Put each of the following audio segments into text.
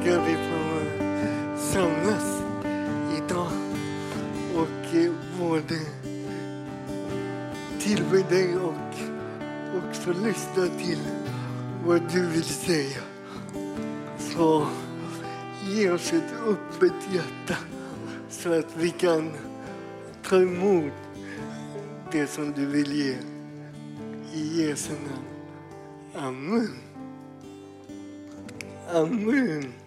tackar vi få eh, samlas idag och eh, både eh, tillbe dig och också lyssna till vad du vill säga. Så ge oss ett öppet hjärta så att vi kan ta emot det som du vill ge. I Jesu namn. Amen. Amen.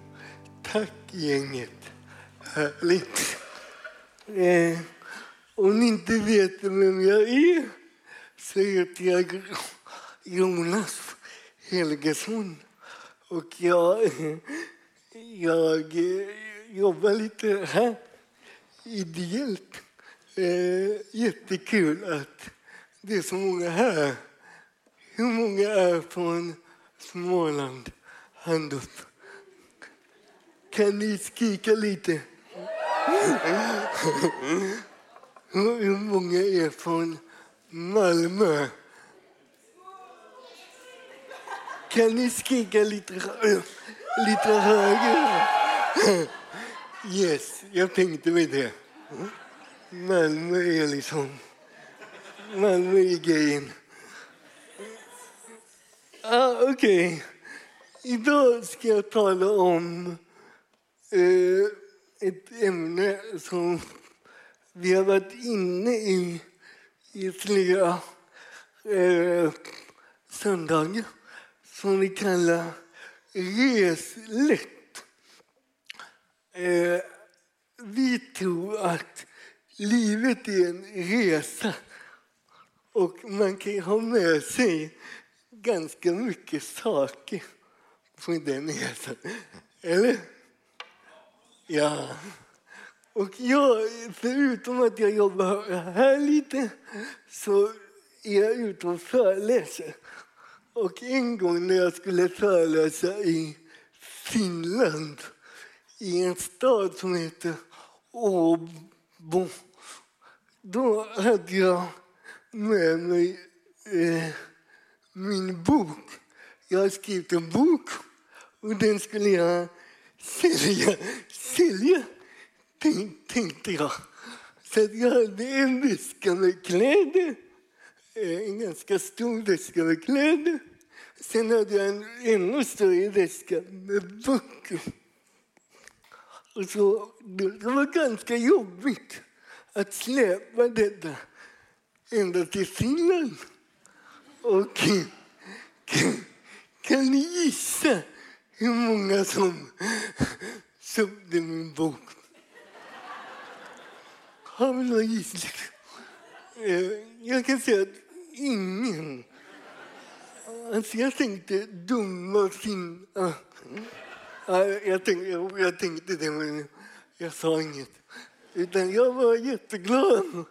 Tack gänget. Härligt. Eh, om ni inte vet vem jag är så heter jag Jonas Helgesson. Och jag, jag jobbar lite här ideellt. Eh, jättekul att det är så många här. Hur många är från Småland? Hand upp. Kan ni skrika lite? Hur många är från Malmö? Kan ni skrika lite, lite högre? Yes, jag tänkte mig det. Malmö är liksom... Malmö är grejen. Ah, Okej. Okay. Idag ska jag tala om Eh, ett ämne som vi har varit inne i i flera eh, söndagar som vi kallar Reslätt. Eh, vi tror att livet är en resa och man kan ha med sig ganska mycket saker på den resan. Eller? Ja. Och jag, förutom att jag jobbar här lite så är jag ute och föreläser. Och en gång när jag skulle föreläsa i Finland i en stad som heter Åbo då hade jag med mig eh, min bok. Jag har skrivit en bok och den skulle jag sälja sälja tänkte jag. Så jag hade en väska med kläder, eh, en ganska stor väska med kläder. Sen hade jag en ännu större väska med böcker. Och så, det var ganska jobbigt att släpa detta ända till Finland. Och kan, kan ni gissa hur många som köpte min bok? Har vi någon gissning? Eh, jag kan säga att ingen... Alltså jag tänkte dumma finna. Ah. Jag tänkte, jag tänkte det, men jag sa inget. Utan jag var jätteglad.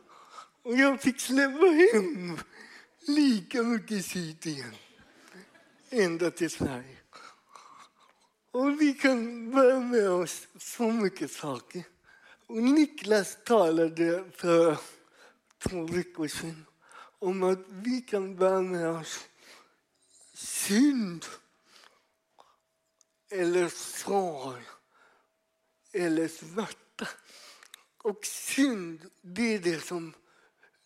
Och jag fick släppa hem lika mycket skit igen. Ända till Sverige. Och vi kan bära med oss så mycket saker. Och Niklas talade för två veckor sedan om att vi kan bära med oss synd eller sorg eller smärta. Och synd, det är det som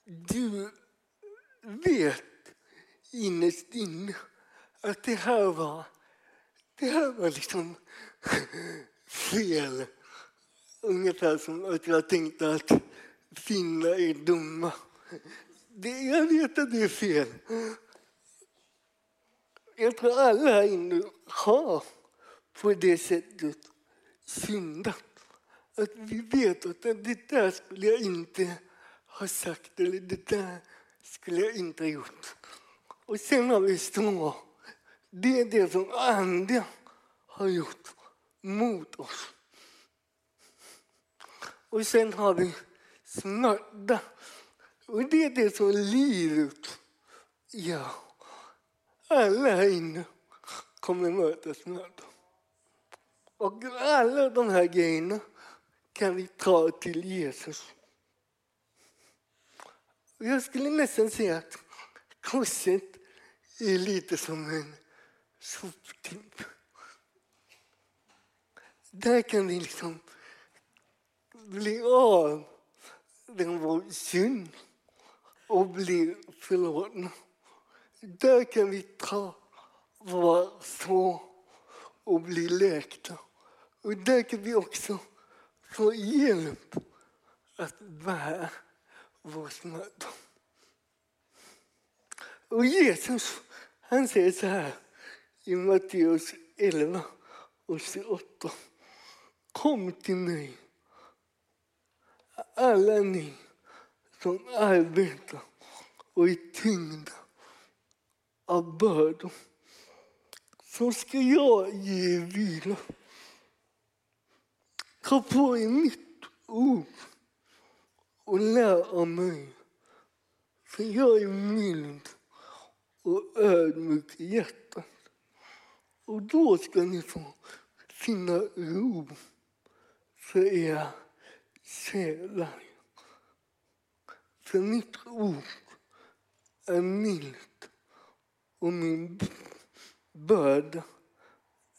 du vet innerst inne att det här var, det här var liksom fel. Ungefär som att jag tänkte att finnar är dumma. Det, jag vet att det är fel. Jag tror alla här inne har på det sättet syndat. Att vi vet att det där skulle jag inte ha sagt eller det där skulle jag inte ha gjort. Och sen har vi små... Det är det som Ande har gjort mot oss. Och sen har vi smärta. Och det är det som livet gör. Alla här inne kommer möta smärta. Och alla de här grejerna kan vi ta till Jesus. Jag skulle nästan säga att korset är lite som en soptipp. där kan vi liksom bli av den vår synd och bli förlåtna. Där kan vi ta våra sår och bli läkta. Och där kan vi också få hjälp att bära vår smärta. Och Jesus han säger så här i Matteus 11 och 28. Kom till mig, alla ni som arbetar och är tyngda av bördor så ska jag ge er vila. Ta på er mitt ord och lär av mig. För jag är mild och ödmjuk i hjärtat. Och då ska ni få finna ro för era själar. För mitt ord är milt och min börda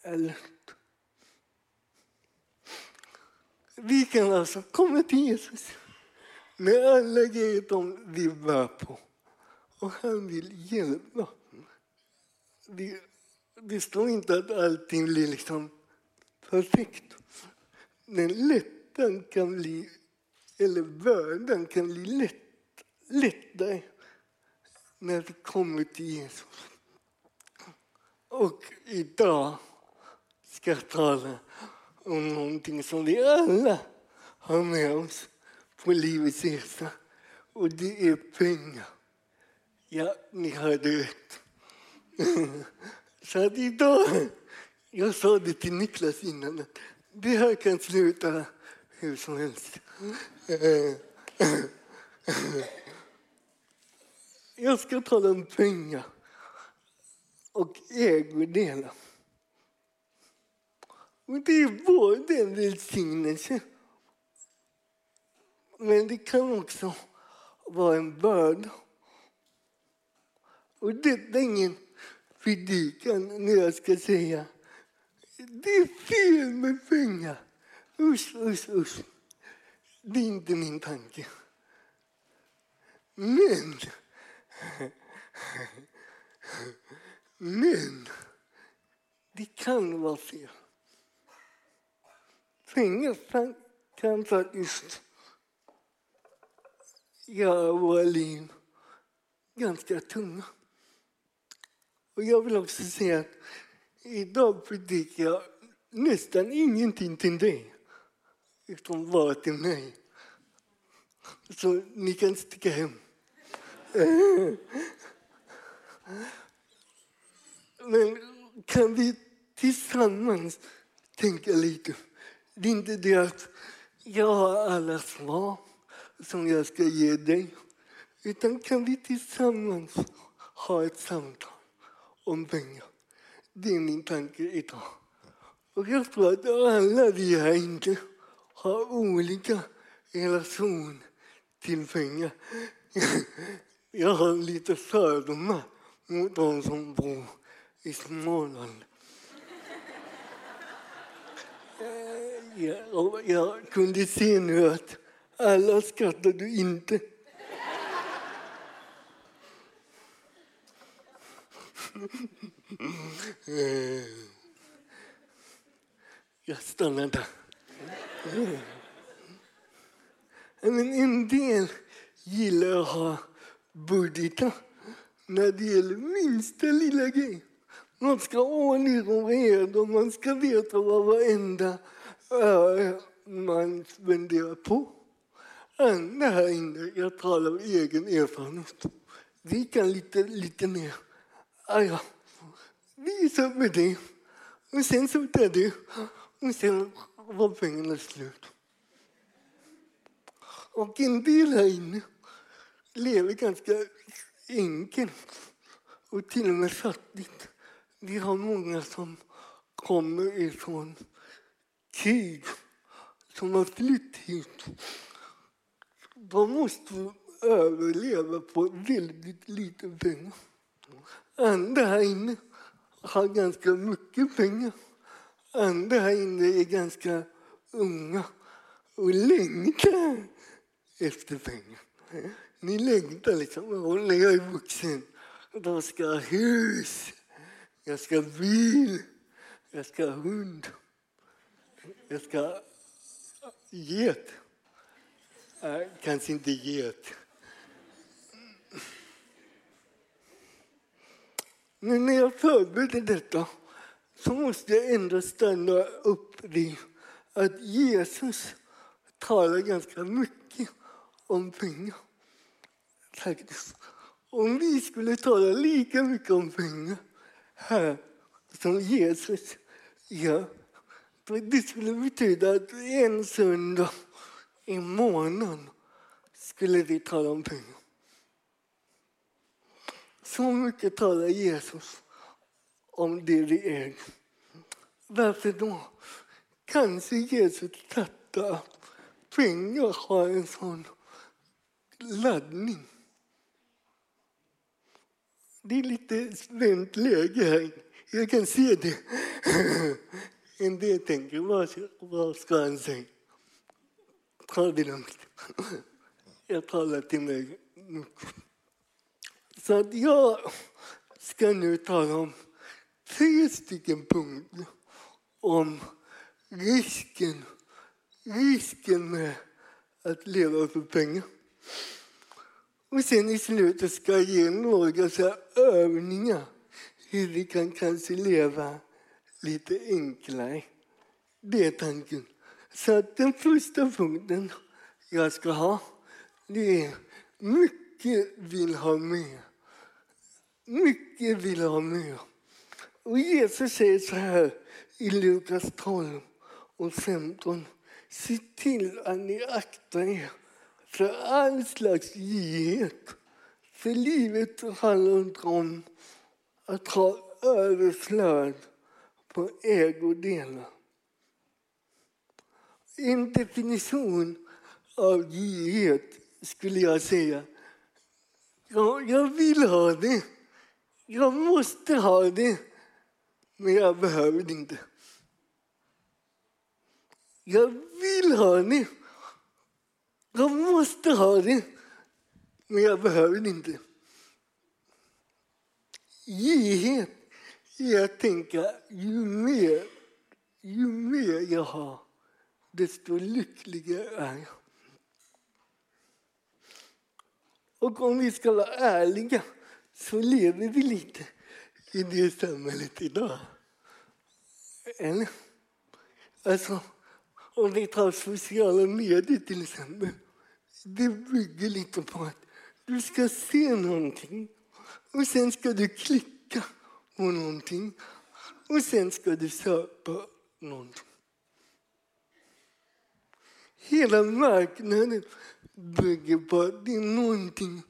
är lätt. Vi kan alltså komma till Jesus med alla grejer de vi bär på. Och han vill hjälpa. Vi det står inte att allting blir liksom perfekt. Men lätten kan bli, eller bördan kan bli lätt, lättare när vi kommer till Jesus. Och idag ska jag tala om någonting som vi alla har med oss på livets resa. Och det är pengar. Ja, ni hörde rätt. Så att idag, jag sa det till Niklas innan, att det här kan sluta hur som helst. Jag ska tala om pengar och ägodelar. Och det är både en välsignelse men det kan också vara en börda. Och detta är ingen predikan när jag ska säga det är fel med pengar. Usch, usch, usch. Det är inte min tanke. Men men det kan vara fel. Pengar kan faktiskt göra våra liv ganska tunga. Och jag vill också säga att idag predikar jag nästan ingenting till dig, utan bara till mig. Så ni kan sticka hem. Men kan vi tillsammans tänka lite? Det är inte det att jag har alla svar som jag ska ge dig. Utan kan vi tillsammans ha ett samtal om pengar? Det är min tanke idag. Och jag tror att alla vi här inte har olika relation till pengar. Jag har lite fördomar mot de som bor i Småland. Eh, jag, jag kunde se nu att alla skrattade inte. Eh. Jag stannar där. Eh. Men en del gillar att ha budgetar när det gäller minsta lilla grej. Man ska ha ordning och reda och man ska veta vad varenda öre man spenderar på. Det här inne, jag talar av egen erfarenhet, vi kan lite, lite mer. Aja, visa med det. Och sen så tar det. Och sen var pengarna slut. Och en del här inne lever ganska enkelt och till och med fattigt. Vi har många som kommer ifrån krig, som har flytt hit. De måste överleva på väldigt lite pengar. Andra här inne har ganska mycket pengar. andra här inne är ganska unga och längtar efter pengar. Ni längtar liksom. Och när jag är vuxen, då ska jag ha hus, jag ska ha bil, jag ska ha hund, jag ska ha get. Äh, kanske inte get. Men när jag förberedde detta så måste jag ändå stanna upp vid att Jesus talar ganska mycket om pengar. Faktiskt. Om vi skulle tala lika mycket om pengar här som Jesus gör det skulle betyda att en söndag i månaden skulle vi tala om pengar. Så mycket talar Jesus om det vi äger. Varför då? Kanske Jesus fattar att pengar har en sån laddning. Det är lite spänt läge här. Jag kan se det. En del tänker, vad ska, vad ska han säga? Ta det lugnt. Jag talar till mig så att jag ska nu tala om tre stycken punkter om risken, risken med att leva för pengar. Och sen i slutet ska jag ge några så övningar hur vi kan kanske leva lite enklare. Det är tanken. Så att den första punkten jag ska ha, det är mycket vill ha mer. Mycket vill ha mer. Och Jesus säger så här i Lukas 12 och 15. Se till att ni aktar er för all slags girighet. För livet handlar inte om att ha överflöd på ägodelar. En definition av girighet skulle jag säga. Ja, jag vill ha det. Jag måste ha det, men jag behöver det inte. Jag vill ha det. Jag måste ha det, men jag behöver det inte. Girighet är att tänka ju mer, ju mer jag har, desto lyckligare är jag. Och om vi ska vara ärliga så lever vi lite i det samhället idag. Eller? Alltså, om vi tar sociala medier till exempel. Det bygger lite på att du ska se någonting och sen ska du klicka på någonting och sen ska du köpa någonting. Hela marknaden bygger på att det är någonting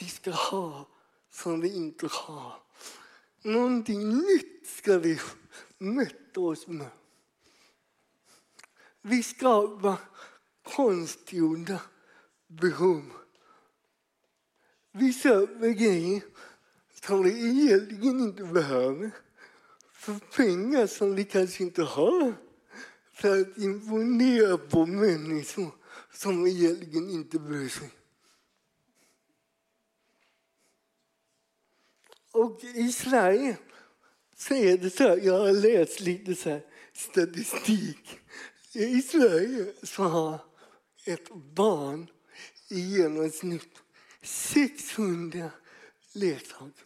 vi ska ha som vi inte har. Någonting nytt ska vi möta oss med. Vi skapar konstgjorda behov. Vi köper grejer som vi egentligen inte behöver för pengar som vi kanske inte har för att imponera på människor som egentligen inte bryr sig. Och i Sverige så är det så här, jag har läst lite så statistik. I Sverige så har ett barn i genomsnitt 600 leksaker.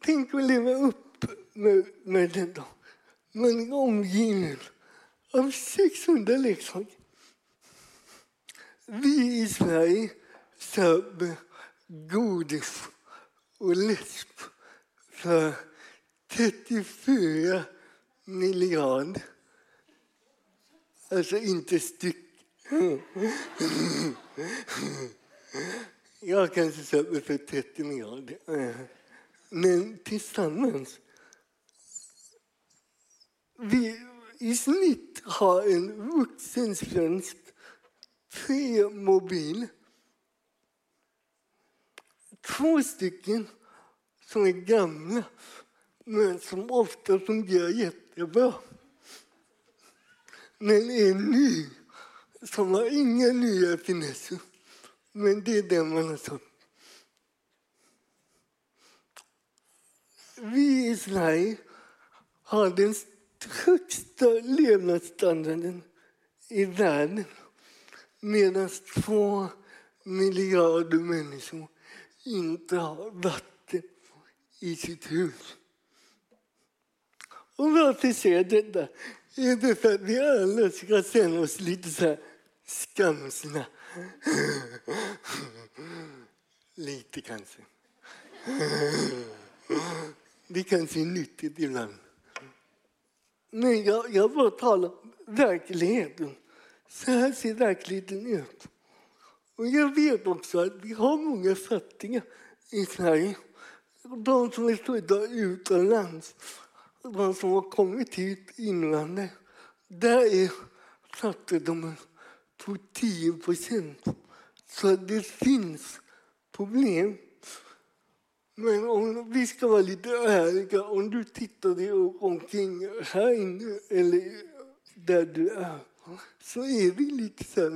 Tänk att leva upp med, med det då. Man är omgiven av 600 leksaker. Vi i Sverige serber godis och läsk för 34 miljarder. Alltså inte styck. Jag kanske köper för 30 miljarder. Men tillsammans. Vi i snitt har en vuxen svensk tre mobiler. Två stycken som är gamla men som ofta fungerar jättebra. Men en ny som har inga nya finesser, men det är den man har sagt. Vi i Sverige har den högsta levnadsstandarden i världen medan två miljarder människor inte har vatten i sitt hus. Och varför säger jag detta? Är det för att vi alla ska känna oss lite så här skamsna? lite kanske. Det kanske är nyttigt ibland. Men jag, jag bara talar verkligheten. Så här ser verkligheten ut. Och jag vet också att vi har många fattiga i Sverige. De som är födda utomlands, de som har kommit hit invandrare. Där är fattigdomen på 10 procent. Så det finns problem. Men om vi ska vara lite ärliga, om du tittar dig omkring här inne eller där du är så är vi lite så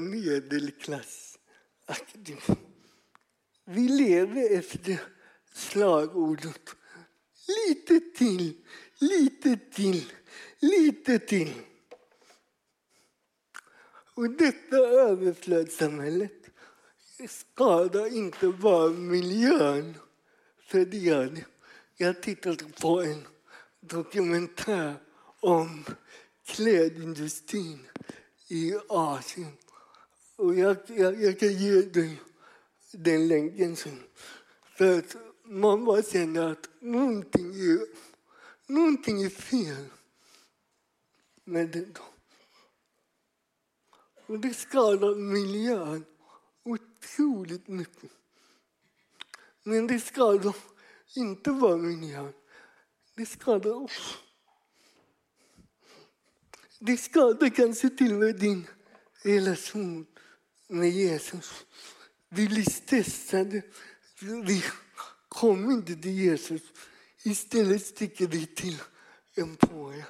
medelklassaktiga. Vi lever efter slagordet lite till, lite till, lite till. Och detta överflödssamhället skadar inte bara miljön, för det gör det. Jag tittade på en dokumentär om klädindustrin i Asien. Och jag, jag, jag kan ge dig den länken sen. För att man bara känner att någonting är, någonting är fel med det. Och det skadar miljön otroligt mycket. Men det skadar inte bara miljön, det skadar oss. Det skadar kanske till och med din relation med Jesus. Vi blir stressade. Vi kommer inte till Jesus. Istället sticker vi till en påre.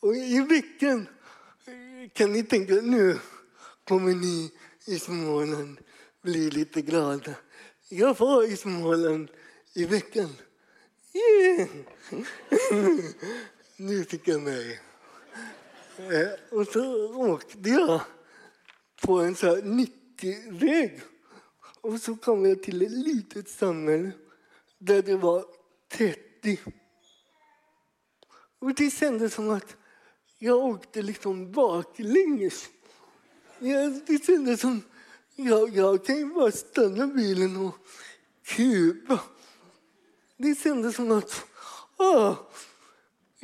Och i veckan kan ni tänka nu kommer ni i Småland bli lite glada. Jag var i Småland i veckan. Yeah. nu fick jag mig. Eh, och så åkte jag på en så 90-väg. Och så kom jag till ett litet samhälle där det var 30. Och det kändes som att jag åkte liksom baklänges. Det kändes som jag, jag kan ju bara stanna bilen och kupa. Det kändes som att åh,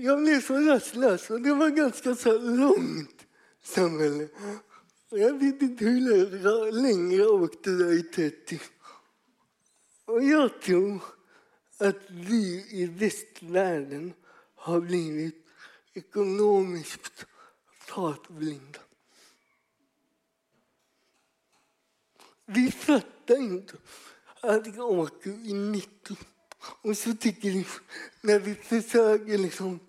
jag blev så rastlös och det var ganska så långt samhälle. Jag vet inte hur länge jag åkte där i 30. Och jag tror att vi i västvärlden har blivit ekonomiskt fartblinda. Vi fattar inte att jag åker i 90 och så tycker vi, när vi försöker liksom,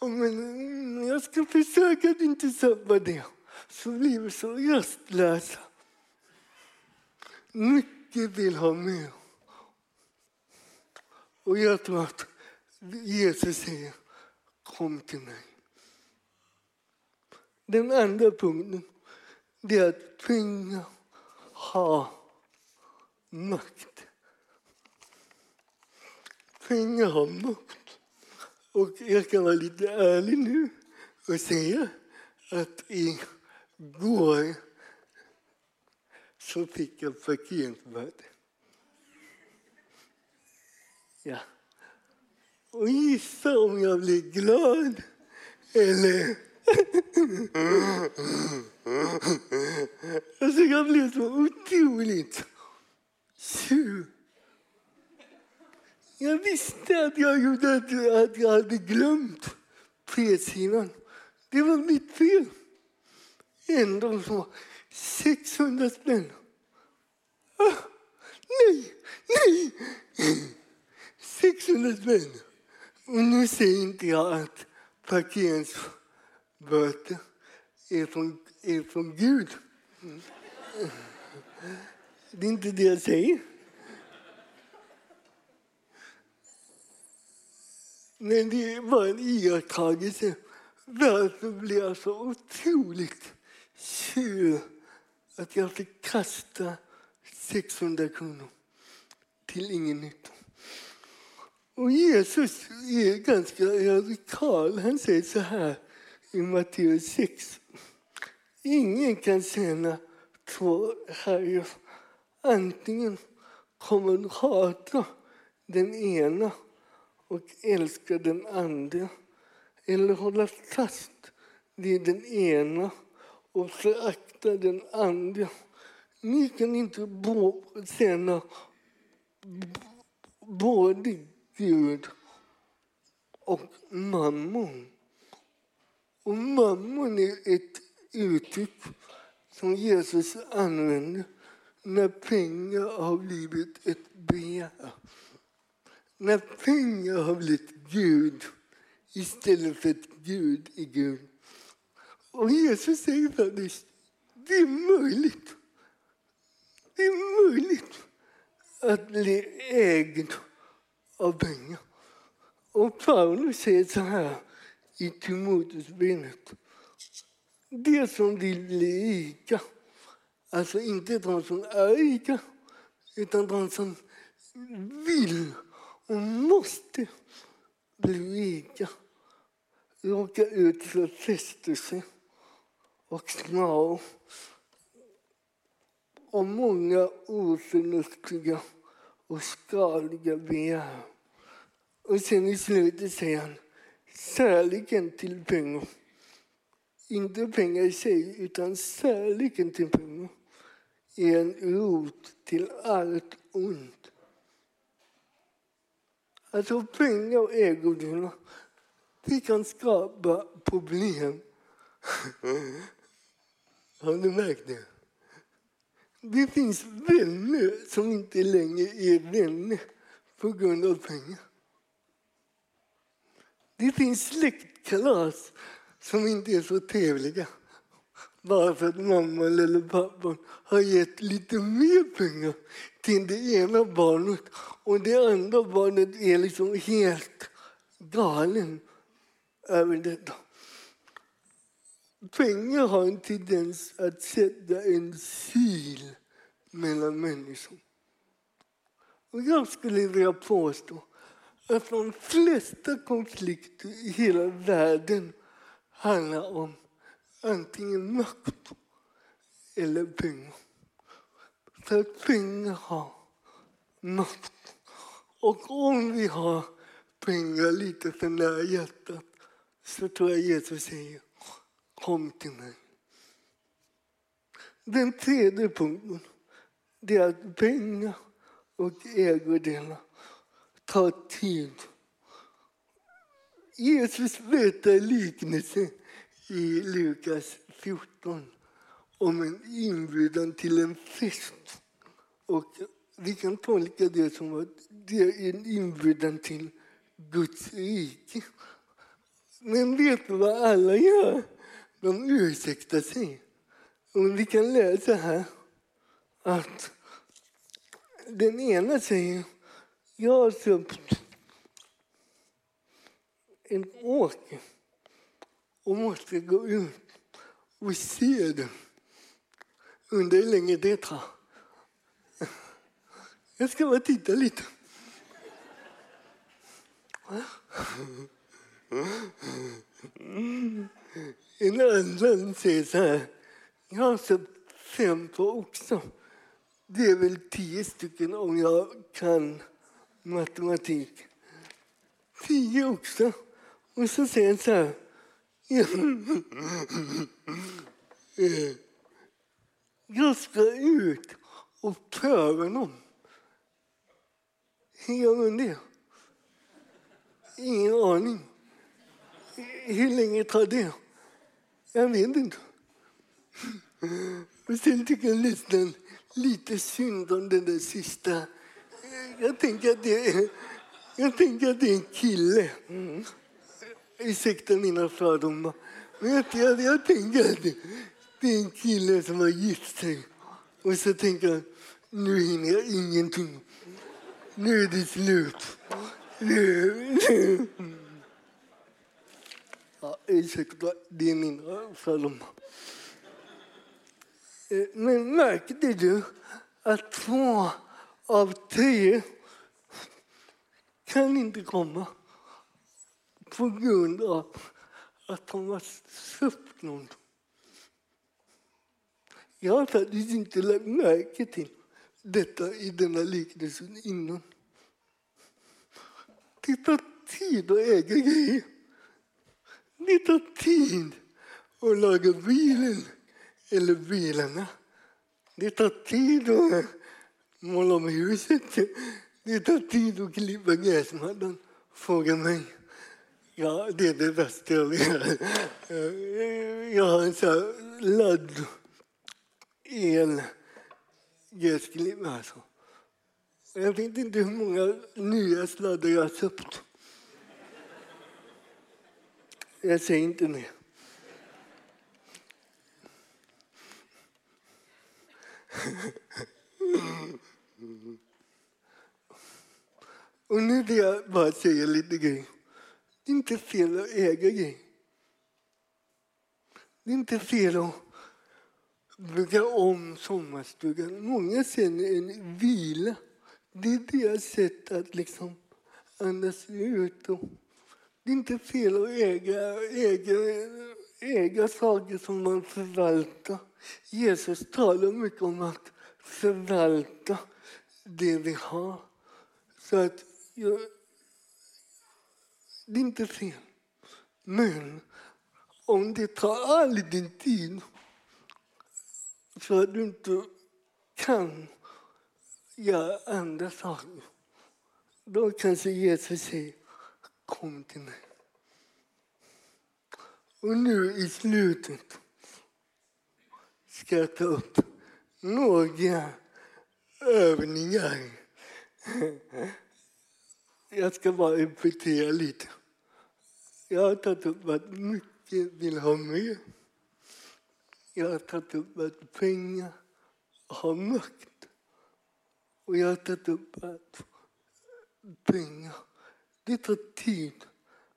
men mm, jag ska försöka att inte sabba det, så blir vi så rastlösa. Mycket vill ha mer. Och jag tror att Jesus säger, kom till mig. Den andra punkten det är att pengar har makt pengar har makt. Och jag kan vara lite ärlig nu och säga att igår så fick jag parkeringsböter. Ja. Och gissa om jag blev glad eller... alltså jag blev så otroligt sur jag visste att jag gjorde att, att jag hade glömt fredssidan. Det var mitt fel. Ändå så 600 spänn. Ah, nej, nej! 600 spänn. Och nu säger inte jag att parkeringsböter är från, är från Gud. Det är inte det jag säger. Men det var en iakttagelse. Därför blev jag så otroligt sur att jag fick kasta 600 kronor till ingen nytta? Och Jesus är ganska radikal. Han säger så här i Matteus 6. Ingen kan tjäna två herrar. Antingen kommer du hata den ena och älska den andra eller hålla fast vid den ena och förakta den andra. Ni kan inte tjäna både Gud och mammon. Och mammon är ett uttryck som Jesus använder när pengar har blivit ett begär. När pengar har blivit Gud istället för att Gud är Gud. Och Jesus säger faktiskt, det är möjligt. Det är möjligt att bli ägd av pengar. Och Paulus säger så här i Timoteusbrevet. Det som vill bli rika, alltså inte de som är rika, utan de som vill och måste bli rika råka ut för frestelse och snar och många oförnuftiga och skadliga begär. Och sen i slutet säger han kärleken till pengar. Inte pengar i sig, utan kärleken till pengar är en rot till allt ont. Alltså pengar och ägodelar, det kan skapa problem. Har ni märkt det? Det finns vänner som inte längre är vänner på grund av pengar. Det finns släktkalas som inte är så trevliga bara för att mamman eller pappan har gett lite mer pengar till det ena barnet och det andra barnet är liksom helt galen över detta. Pengar har en tendens att sätta en sil mellan människor. Och jag skulle vilja påstå att de flesta konflikter i hela världen handlar om antingen makt eller pengar. För pengar har makt. Och om vi har pengar lite för nära hjärtat så tror jag Jesus säger kom till mig. Den tredje punkten det är att pengar och ägodelar tar tid. Jesus berättar liknelsen i Lukas 14 om en inbjudan till en fest. Och vi kan tolka det som att det är en inbjudan till Guds rike. Men vet du vad alla gör? De ursäktar sig. Och vi kan läsa här att den ena säger jag har köpt en åker och måste gå ut och se den. Undrar hur länge det tar. Jag ska bara titta lite. En annan säger så här. Jag har köpt fem på oxar. Det är väl tio stycken om jag kan matematik. Tio oxar. Och så säger han så här. Jag ska ut och pröva dem. Hur gör man det? Ingen aning. Hur länge tar det? Jag vet inte. Och sen tycker jag nästan lite synd om den där sista. Jag tänker att det är Jag tänker att det är en kille. Mm. Ursäkta mina fördomar. Men jag, jag, jag tänker att det, det är en kille som har gift sig. Och så tänker jag, nu hinner jag ingenting. Nu är det slut. Nu, nu. Ja, ursäkta, det är mina fördomar. Eh, men märkte du att två av tre kan inte komma på grund av att de har köpt någon. Jag har faktiskt inte lagt märke till detta i denna liknelsen innan. Det tar tid att äga grejer. Det tar tid att laga bilen eller bilarna. Det tar tid att måla om huset. Det tar tid att klippa gräsmattan. Fråga mig. Ja, det är det bästa jag vet. Eh, jag har en sån här ladd el gräsklippare. Alltså. Jag vet inte hur många nya sladdar jag har köpt. Jag säger inte mer. Och nu vill jag bara säga lite grejer. Det är inte fel att äga grejer. Det är inte fel att bygga om sommarstugan. Många känner en vila. Det är deras sätt att liksom andas ut. Och det är inte fel att äga, äga, äga saker som man förvaltar. Jesus talar mycket om att förvalta det vi har. Så att jag, det är inte fel. Men om det tar all din tid så att du inte kan göra andra saker då kanske Jesus säger kom till mig. Och nu i slutet ska jag ta upp några övningar. Jag ska bara repetera lite. Jag har tagit upp att mycket vill ha mer. Jag har tagit upp att pengar har makt. Och jag har tagit upp att pengar, det tar tid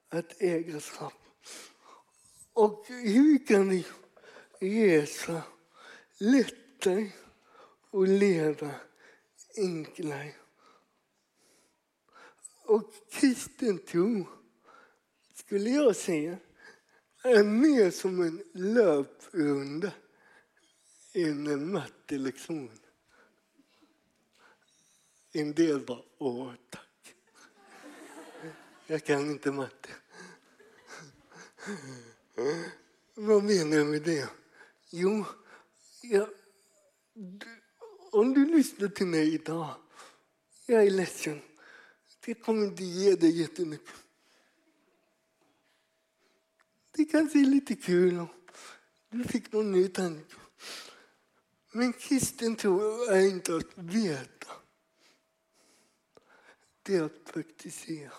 att äga skap. Och hur kan vi resa lättare och leva enklare? Och kristen tro, skulle jag säga, är mer som en löprunda än en mattelektion. En del bara, åh tack. Jag kan inte matte. Vad menar jag med det? Jo, jag, om du lyssnar till mig idag, jag är ledsen, det kommer inte ge dig jättemycket. Det kanske är lite kul du fick någon ny tanke. Men kristen tro är inte att veta. Det är att praktisera.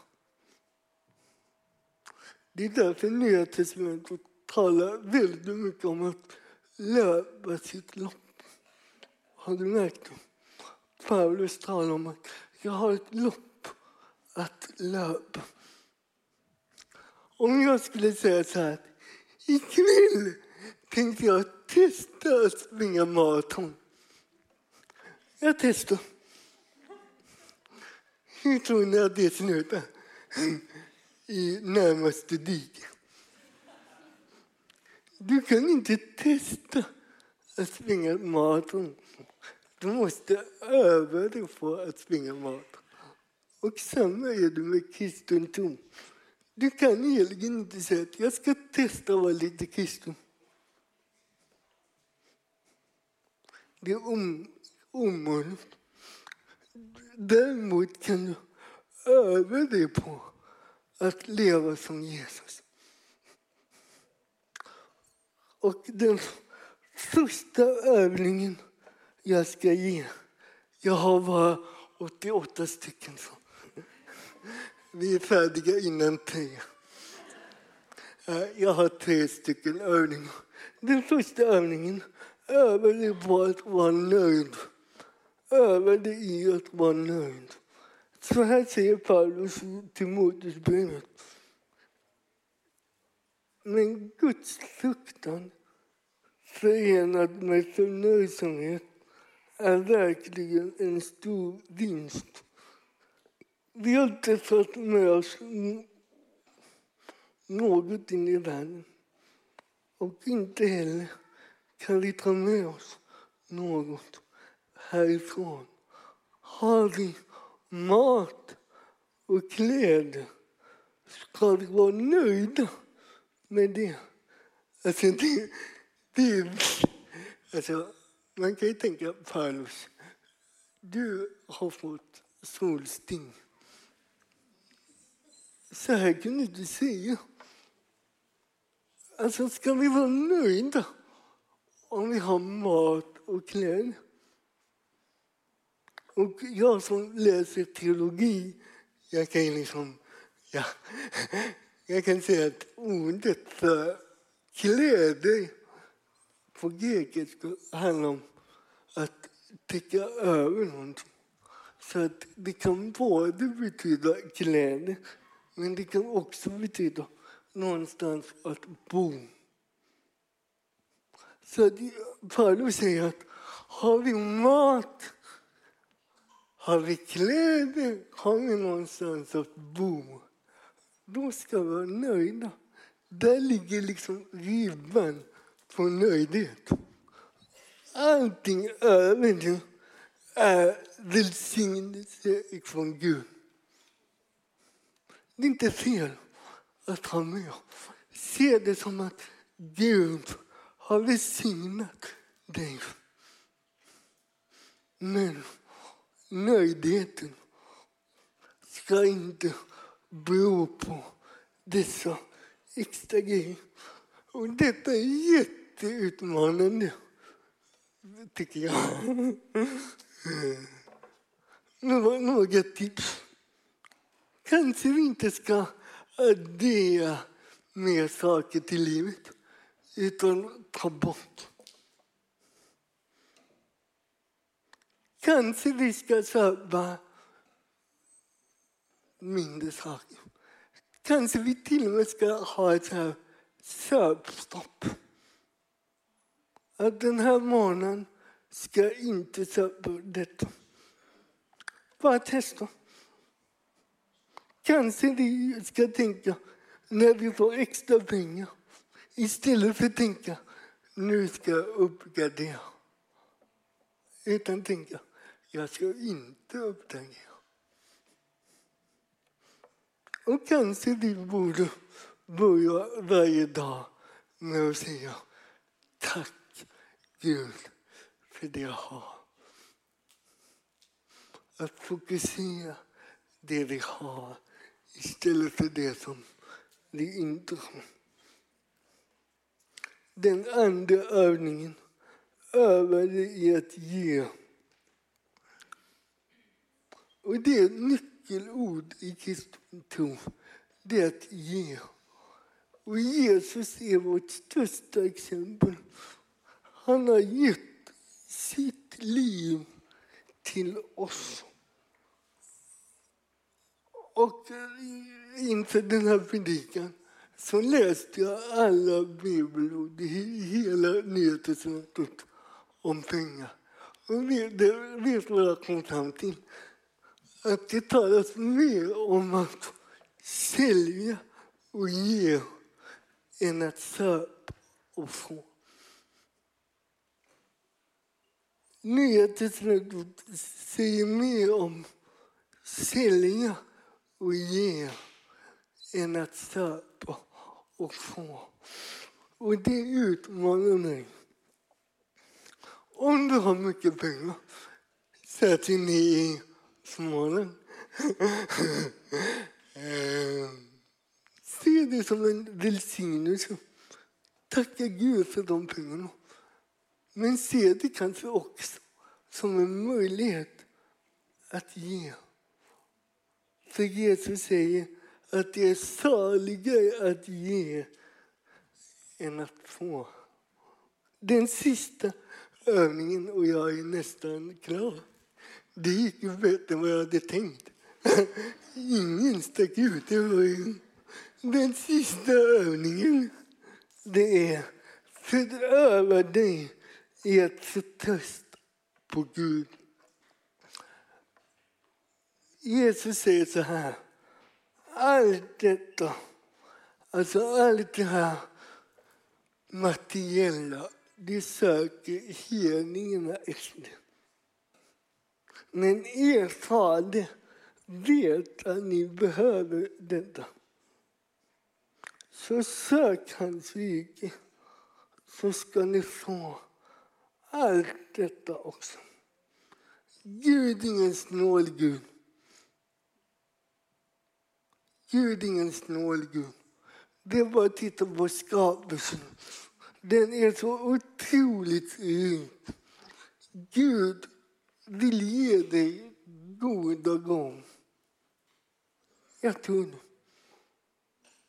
Det är därför Nya testamentet talar väldigt mycket om att löpa sitt lopp. Har du märkt det? Paulus talar om att jag har ett lopp att löpa. Om jag skulle säga så här, ikväll tänkte jag testa att springa maraton. Jag testar. Hur tror ni att det slutar? I närmaste dike. Du kan inte testa att springa maraton. Du måste öva dig på att springa maraton. Och samma är det med kristen tro. Du kan egentligen inte säga att jag ska testa att vara lite kristen. Det är om, omöjligt. Däremot kan du öva dig på att leva som Jesus. Och den första övningen jag ska ge, jag har bara 88 stycken. Så. Vi är färdiga innan tre. Eh, jag har tre stycken övningar. Den första övningen, öva dig på att vara nöjd. Öva dig i att vara nöjd. Så här säger Paulus till Timoteusbrevet. Men Guds fruktan förenad med förnöjsamhet är verkligen en stor vinst. Vi har inte fått med oss något in i världen. Och inte heller kan vi ta med oss något härifrån. Har vi mat och kläder ska vi vara nöjda med det. Alltså det, det alltså, man kan ju tänka Paulus, du har fått solsting. Så här kan du inte säga. Alltså, ska vi vara nöjda om vi har mat och kläder? Och jag som läser teologi, jag kan liksom... Ja, jag kan säga att ordet för kläder på grekiska handlar om att täcka över någonting. Så att det kan både betyda kläder, men det kan också betyda någonstans att bo. Så Paulus säger att har vi mat, har vi kläder, har vi någonstans att bo, då ska vi vara nöjda. Där ligger liksom ribban på nöjdhet. Allting över det är välsignelse från Gud. Det är inte fel att ha med. Se det som att Gud har välsignat dig. Men nöjdheten ska inte bero på dessa extra grejer. Och detta är jätteutmanande, tycker jag. Eh, några tips. Kanske vi inte ska eh, addera mer saker till livet, utan ta bort. Kanske vi ska köpa mindre saker. Kanske vi till och med ska ha ett här köpstopp. Att den här månaden ska jag inte köpa detta. Bara testa. Kanske vi ska tänka när vi får extra pengar istället för att tänka nu ska jag uppgradera. Utan tänka jag ska inte uppgradera. Och kanske vi borde börja varje dag med att säga tack Gud för det jag har. Att fokusera det vi har istället för det som vi inte har. Den andra övningen övade i att ge. Och det är ett nyckelord i kristen tro. Det är att ge. Och Jesus är vårt största exempel. Han har gett sitt liv till oss. Och eh, inför den här predikan så läste jag alla bibelord i hela Nya testamentet om pengar. Och vet du vad jag kom fram till? Att det talas mer om att sälja och ge än att köpa och få. Nya testamentet säger mer om sälja och ge än att söpa och få. Och det utmanar mig. Om du har mycket pengar, särskilt ni i Småland, eh, se det som en välsignelse. Tacka Gud för de pengarna. Men se det kanske också som en möjlighet att ge. För Jesus säger att det är saligare att ge än att få. Den sista övningen, och jag är nästan klar. Det gick ju bättre än vad jag hade tänkt. Ingen stack ut. Den sista övningen, det är föröva dig i att förtrösta på Gud. Jesus säger så här. Allt detta, alltså allt det här materiella, det söker hedningarna efter. Men er fader vet att ni behöver detta. Så sök hans rike, så ska ni få allt detta också. Gud är ingen snål Gud. Gud är ingen snål Gud. Det är bara att titta på skapelsen. Den är så otroligt rik. Gud vill ge dig goda gång. Jag tror det.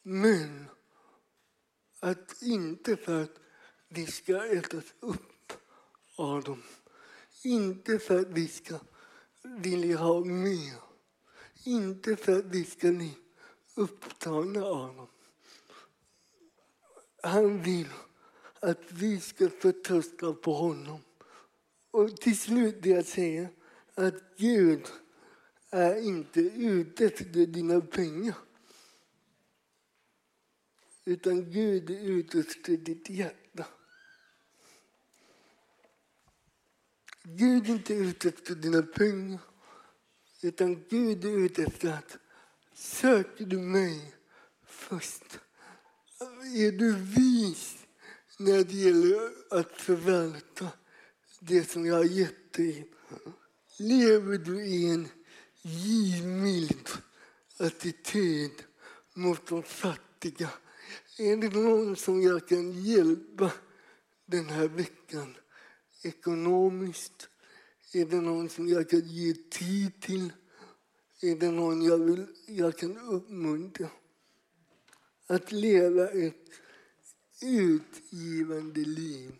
Men att inte för att vi ska ätas upp av dem. Inte för att vi ska vilja ha mer. Inte för att vi ska bli upptagna av honom. Han vill att vi ska förtrösta på honom. Och till slut det jag säger att Gud är inte ute efter dina pengar. Utan Gud är ute efter ditt hjärta. Gud är inte ute efter dina pengar. Utan Gud är ute efter att söker du mig först. Är du vis när det gäller att förvalta det som jag har gett dig? Lever du i en givmild attityd mot de fattiga? Är det någon som jag kan hjälpa den här veckan ekonomiskt? Är det någon som jag kan ge tid till? Är det någon jag, vill, jag kan uppmuntra? Att leva ett utgivande liv.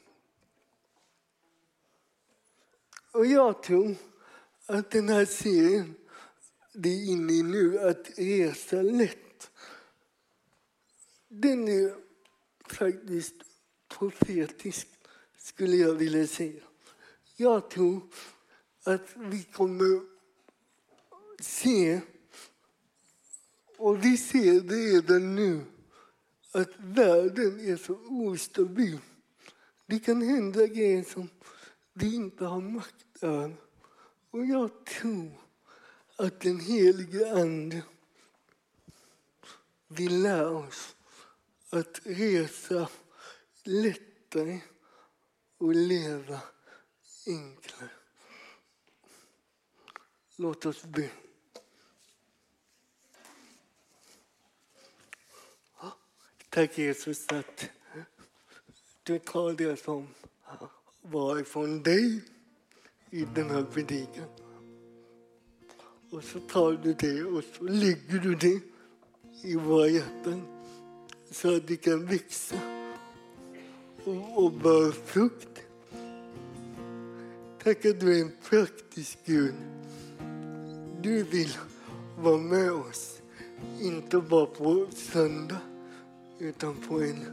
Och jag tror att den här serien det är inne i nu, att resa lätt, den är faktiskt profetisk, skulle jag vilja säga. Jag tror att vi kommer se, och vi ser det redan nu, att världen är så ostabil. Det kan hända grejer som vi inte har makt över. Och jag tror att den helige Ande vill lära oss att resa lättare och leva enklare. Låt oss be. Tack Jesus att du tar det som var ifrån dig i den här predikan. Och så tar du det och så lägger du det i våra hjärtan så att det kan växa och, och bära frukt. Tack att du är en praktisk Gud. Du vill vara med oss, inte bara på söndag utan på en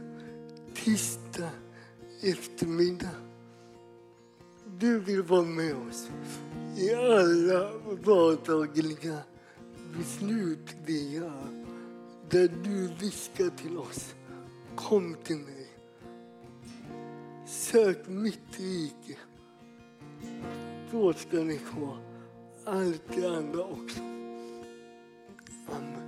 tisdag eftermiddag. Du vill vara med oss i alla vardagliga beslut vi gör. Där du viskar till oss, kom till mig. Sök mitt rike. Då ska ni få allt det andra också. Amen.